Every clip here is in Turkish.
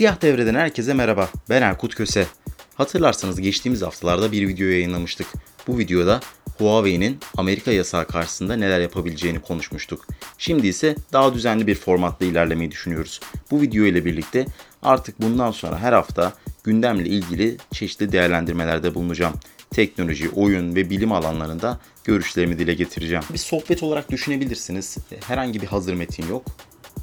Siyah Devre'den herkese merhaba. Ben Erkut Köse. Hatırlarsanız geçtiğimiz haftalarda bir video yayınlamıştık. Bu videoda Huawei'nin Amerika yasağı karşısında neler yapabileceğini konuşmuştuk. Şimdi ise daha düzenli bir formatta ilerlemeyi düşünüyoruz. Bu video ile birlikte artık bundan sonra her hafta gündemle ilgili çeşitli değerlendirmelerde bulunacağım. Teknoloji, oyun ve bilim alanlarında görüşlerimi dile getireceğim. Bir sohbet olarak düşünebilirsiniz. Herhangi bir hazır metin yok.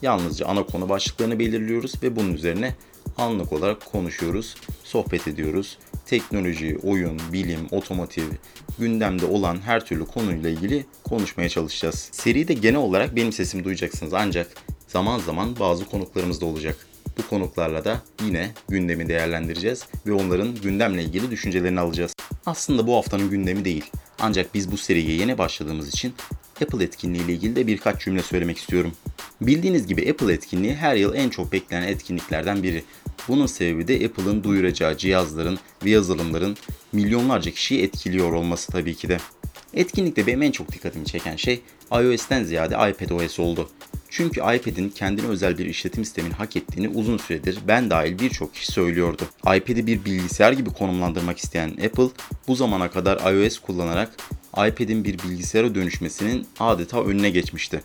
Yalnızca ana konu başlıklarını belirliyoruz ve bunun üzerine anlık olarak konuşuyoruz, sohbet ediyoruz. Teknoloji, oyun, bilim, otomotiv, gündemde olan her türlü konuyla ilgili konuşmaya çalışacağız. Seride genel olarak benim sesimi duyacaksınız ancak zaman zaman bazı konuklarımız da olacak. Bu konuklarla da yine gündemi değerlendireceğiz ve onların gündemle ilgili düşüncelerini alacağız. Aslında bu haftanın gündemi değil. Ancak biz bu seriye yeni başladığımız için Apple etkinliği ile ilgili de birkaç cümle söylemek istiyorum. Bildiğiniz gibi Apple etkinliği her yıl en çok beklenen etkinliklerden biri. Bunun sebebi de Apple'ın duyuracağı cihazların ve yazılımların milyonlarca kişiyi etkiliyor olması tabii ki de. Etkinlikte benim en çok dikkatimi çeken şey iOS'ten ziyade iPadOS oldu. Çünkü iPad'in kendine özel bir işletim sistemini hak ettiğini uzun süredir ben dahil birçok kişi söylüyordu. iPad'i bir bilgisayar gibi konumlandırmak isteyen Apple bu zamana kadar iOS kullanarak iPad'in bir bilgisayara dönüşmesinin adeta önüne geçmişti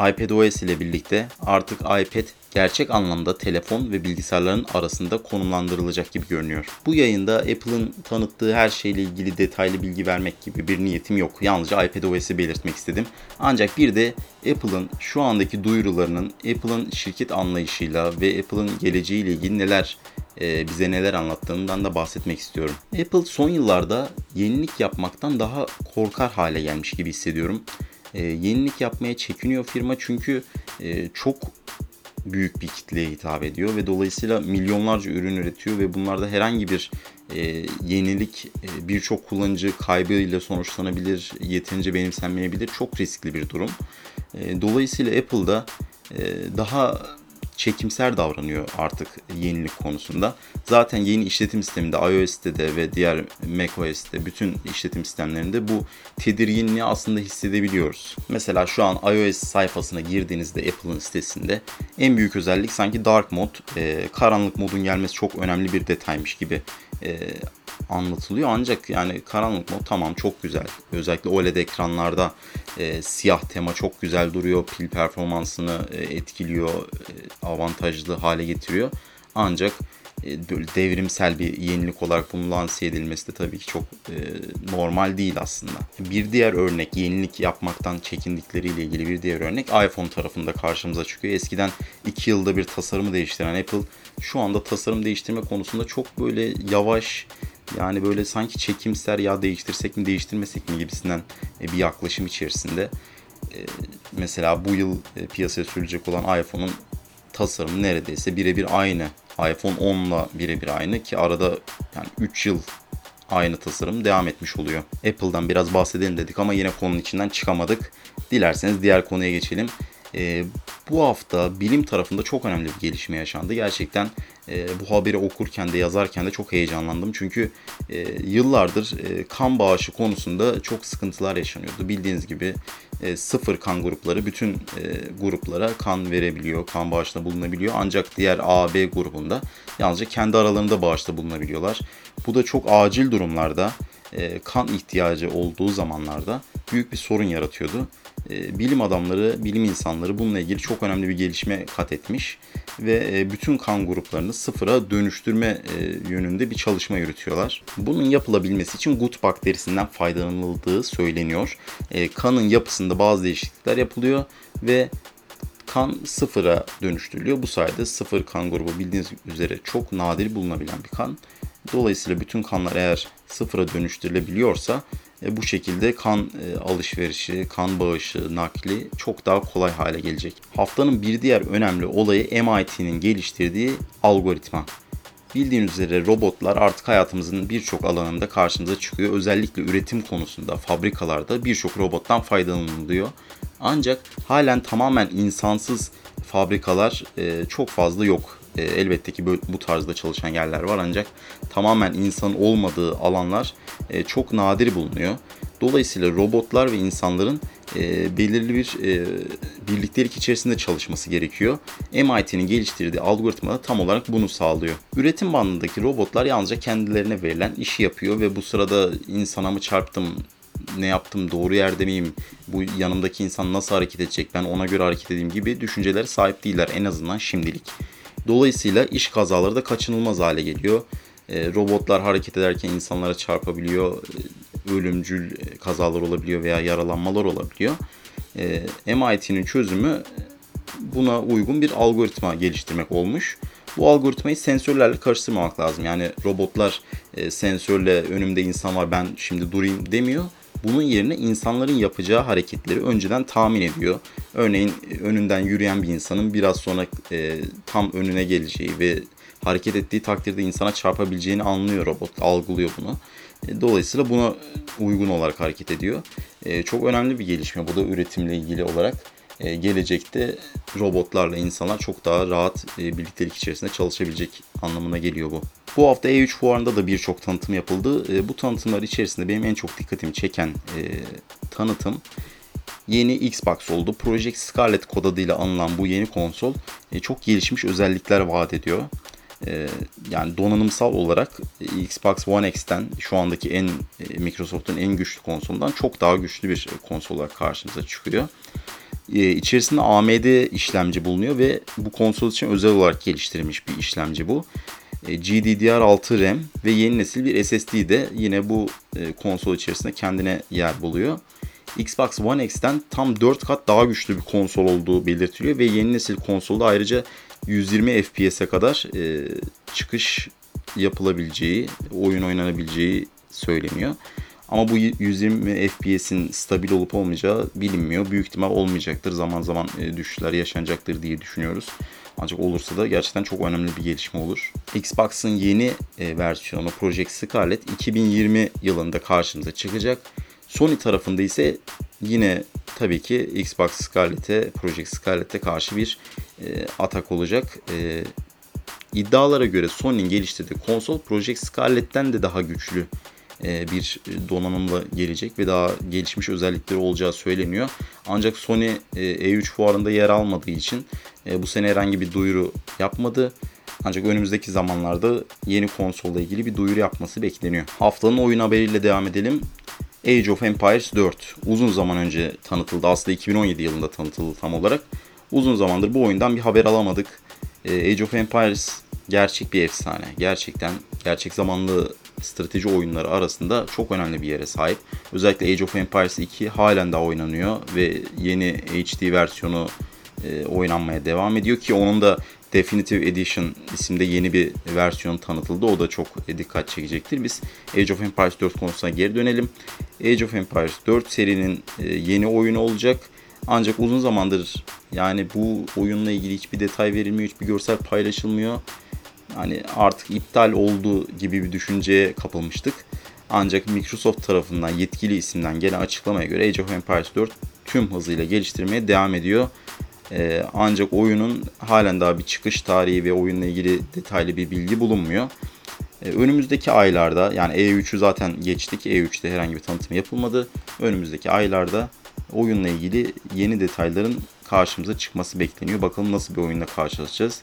iPadOS ile birlikte artık iPad gerçek anlamda telefon ve bilgisayarların arasında konumlandırılacak gibi görünüyor. Bu yayında Apple'ın tanıttığı her şeyle ilgili detaylı bilgi vermek gibi bir niyetim yok. Yalnızca iPadOS'i belirtmek istedim. Ancak bir de Apple'ın şu andaki duyurularının Apple'ın şirket anlayışıyla ve Apple'ın geleceğiyle ilgili neler e, bize neler anlattığından da bahsetmek istiyorum. Apple son yıllarda yenilik yapmaktan daha korkar hale gelmiş gibi hissediyorum e, yenilik yapmaya çekiniyor firma çünkü e, çok büyük bir kitleye hitap ediyor ve dolayısıyla milyonlarca ürün üretiyor ve bunlarda herhangi bir e, yenilik e, birçok kullanıcı kaybıyla sonuçlanabilir, yeterince benimsenmeyebilir. Çok riskli bir durum. E, dolayısıyla Apple'da e, daha çekimser davranıyor artık yenilik konusunda. Zaten yeni işletim sisteminde iOS'te de ve diğer macOS'te bütün işletim sistemlerinde bu tedirginliği aslında hissedebiliyoruz. Mesela şu an iOS sayfasına girdiğinizde Apple'ın sitesinde en büyük özellik sanki dark mod, e, karanlık modun gelmesi çok önemli bir detaymış gibi e, anlatılıyor. Ancak yani karanlık mod tamam çok güzel. Özellikle OLED ekranlarda e, siyah tema çok güzel duruyor. Pil performansını e, etkiliyor, e, avantajlı hale getiriyor. Ancak e, devrimsel bir yenilik olarak bunun lanse edilmesi de tabii ki çok e, normal değil aslında. Bir diğer örnek yenilik yapmaktan çekindikleriyle ilgili bir diğer örnek iPhone tarafında karşımıza çıkıyor. Eskiden 2 yılda bir tasarımı değiştiren Apple şu anda tasarım değiştirme konusunda çok böyle yavaş yani böyle sanki çekimser ya değiştirsek mi değiştirmesek mi gibisinden e, bir yaklaşım içerisinde. E, mesela bu yıl e, piyasaya sürülecek olan iPhone'un tasarımı neredeyse birebir aynı. iPhone 10 ile birebir aynı ki arada yani 3 yıl aynı tasarım devam etmiş oluyor. Apple'dan biraz bahsedelim dedik ama yine konunun içinden çıkamadık. Dilerseniz diğer konuya geçelim. E, bu hafta bilim tarafında çok önemli bir gelişme yaşandı. Gerçekten e, bu haberi okurken de yazarken de çok heyecanlandım. Çünkü e, yıllardır e, kan bağışı konusunda çok sıkıntılar yaşanıyordu. Bildiğiniz gibi e, sıfır kan grupları bütün e, gruplara kan verebiliyor, kan bağışta bulunabiliyor. Ancak diğer A, B grubunda yalnızca kendi aralarında bağışta bulunabiliyorlar. Bu da çok acil durumlarda e, kan ihtiyacı olduğu zamanlarda büyük bir sorun yaratıyordu. E, bilim adamları, bilim insanları bununla ilgili çok önemli bir gelişme kat etmiş ve e, bütün kan gruplarını sıfıra dönüştürme e, yönünde bir çalışma yürütüyorlar. Bunun yapılabilmesi için gut bakterisinden faydalanıldığı söyleniyor. Kanın yapısında bazı değişiklikler yapılıyor ve kan sıfıra dönüştürülüyor. Bu sayede sıfır kan grubu bildiğiniz üzere çok nadir bulunabilen bir kan. Dolayısıyla bütün kanlar eğer sıfıra dönüştürülebiliyorsa bu şekilde kan e, alışverişi, kan bağışı, nakli çok daha kolay hale gelecek. Haftanın bir diğer önemli olayı MIT'nin geliştirdiği algoritma. Bildiğiniz üzere robotlar artık hayatımızın birçok alanında karşımıza çıkıyor. Özellikle üretim konusunda, fabrikalarda birçok robottan faydalanılıyor. Ancak halen tamamen insansız fabrikalar e, çok fazla yok. E, elbette ki bu tarzda çalışan yerler var ancak tamamen insan olmadığı alanlar e, çok nadir bulunuyor. Dolayısıyla robotlar ve insanların e, belirli bir e, birliktelik içerisinde çalışması gerekiyor. MIT'nin geliştirdiği algoritma da tam olarak bunu sağlıyor. Üretim bandındaki robotlar yalnızca kendilerine verilen işi yapıyor ve bu sırada insana mı çarptım, ne yaptım, doğru yerde miyim, bu yanımdaki insan nasıl hareket edecek, ben ona göre hareket edeyim gibi düşüncelere sahip değiller en azından şimdilik. Dolayısıyla iş kazaları da kaçınılmaz hale geliyor. E, robotlar hareket ederken insanlara çarpabiliyor, e, ölümcül e, kazalar olabiliyor veya yaralanmalar olabiliyor. E, MIT'nin çözümü buna uygun bir algoritma geliştirmek olmuş. Bu algoritmayı sensörlerle karıştırmamak lazım. Yani robotlar e, sensörle önümde insan var ben şimdi durayım demiyor. Bunun yerine insanların yapacağı hareketleri önceden tahmin ediyor. Örneğin e, önünden yürüyen bir insanın biraz sonra e, tam önüne geleceği ve hareket ettiği takdirde insana çarpabileceğini anlıyor robot, algılıyor bunu. E, dolayısıyla buna uygun olarak hareket ediyor. E, çok önemli bir gelişme bu da üretimle ilgili olarak. E, gelecekte robotlarla insanlar çok daha rahat e, birliktelik içerisinde çalışabilecek anlamına geliyor bu. Bu hafta E3 fuarında da birçok tanıtım yapıldı. E, bu tanıtımlar içerisinde benim en çok dikkatimi çeken tanıtım yeni Xbox oldu. Project Scarlet kod adıyla anılan bu yeni konsol çok gelişmiş özellikler vaat ediyor. yani donanımsal olarak Xbox One X'ten şu andaki en Microsoft'un en güçlü konsolundan çok daha güçlü bir konsol olarak karşımıza çıkıyor. E, içerisinde AMD işlemci bulunuyor ve bu konsol için özel olarak geliştirilmiş bir işlemci bu. E, GDDR6 RAM ve yeni nesil bir SSD de yine bu e, konsol içerisinde kendine yer buluyor. Xbox One X'ten tam 4 kat daha güçlü bir konsol olduğu belirtiliyor ve yeni nesil konsolda ayrıca 120 FPS'e kadar e, çıkış yapılabileceği, oyun oynanabileceği söyleniyor. Ama bu 120 FPS'in stabil olup olmayacağı bilinmiyor. Büyük ihtimal olmayacaktır. Zaman zaman düşüşler yaşanacaktır diye düşünüyoruz. Ancak olursa da gerçekten çok önemli bir gelişme olur. Xbox'ın yeni e, versiyonu Project Scarlett 2020 yılında karşımıza çıkacak. Sony tarafında ise yine tabii ki Xbox Scarlett'e, Project Scarlett'e karşı bir e, atak olacak. E, iddialara göre Sony'nin geliştirdiği konsol Project Scarlett'ten de daha güçlü bir donanımla gelecek ve daha gelişmiş özellikleri olacağı söyleniyor. Ancak Sony E3 e fuarında yer almadığı için e, bu sene herhangi bir duyuru yapmadı. Ancak önümüzdeki zamanlarda yeni konsolla ilgili bir duyuru yapması bekleniyor. Haftanın oyun haberiyle devam edelim. Age of Empires 4 uzun zaman önce tanıtıldı. Aslında 2017 yılında tanıtıldı tam olarak. Uzun zamandır bu oyundan bir haber alamadık. Age of Empires gerçek bir efsane. Gerçekten gerçek zamanlı strateji oyunları arasında çok önemli bir yere sahip. Özellikle Age of Empires 2 halen daha oynanıyor ve yeni HD versiyonu e, oynanmaya devam ediyor ki onun da Definitive Edition isimde yeni bir versiyon tanıtıldı. O da çok dikkat çekecektir. Biz Age of Empires 4 konusuna geri dönelim. Age of Empires 4 serinin e, yeni oyunu olacak. Ancak uzun zamandır yani bu oyunla ilgili hiçbir detay verilmiyor, hiçbir görsel paylaşılmıyor hani artık iptal olduğu gibi bir düşünceye kapılmıştık. Ancak Microsoft tarafından yetkili isimden gelen açıklamaya göre Age of Empires 4 tüm hızıyla geliştirmeye devam ediyor. Ee, ancak oyunun halen daha bir çıkış tarihi ve oyunla ilgili detaylı bir bilgi bulunmuyor. Ee, önümüzdeki aylarda yani E3'ü zaten geçtik. E3'te herhangi bir tanıtım yapılmadı. Önümüzdeki aylarda oyunla ilgili yeni detayların karşımıza çıkması bekleniyor. Bakalım nasıl bir oyunla karşılaşacağız.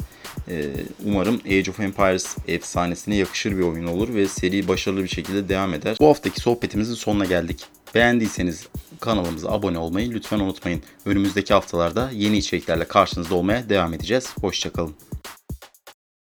Ee, umarım Age of Empires efsanesine yakışır bir oyun olur ve seri başarılı bir şekilde devam eder. Bu haftaki sohbetimizin sonuna geldik. Beğendiyseniz kanalımıza abone olmayı lütfen unutmayın. Önümüzdeki haftalarda yeni içeriklerle karşınızda olmaya devam edeceğiz. Hoşçakalın.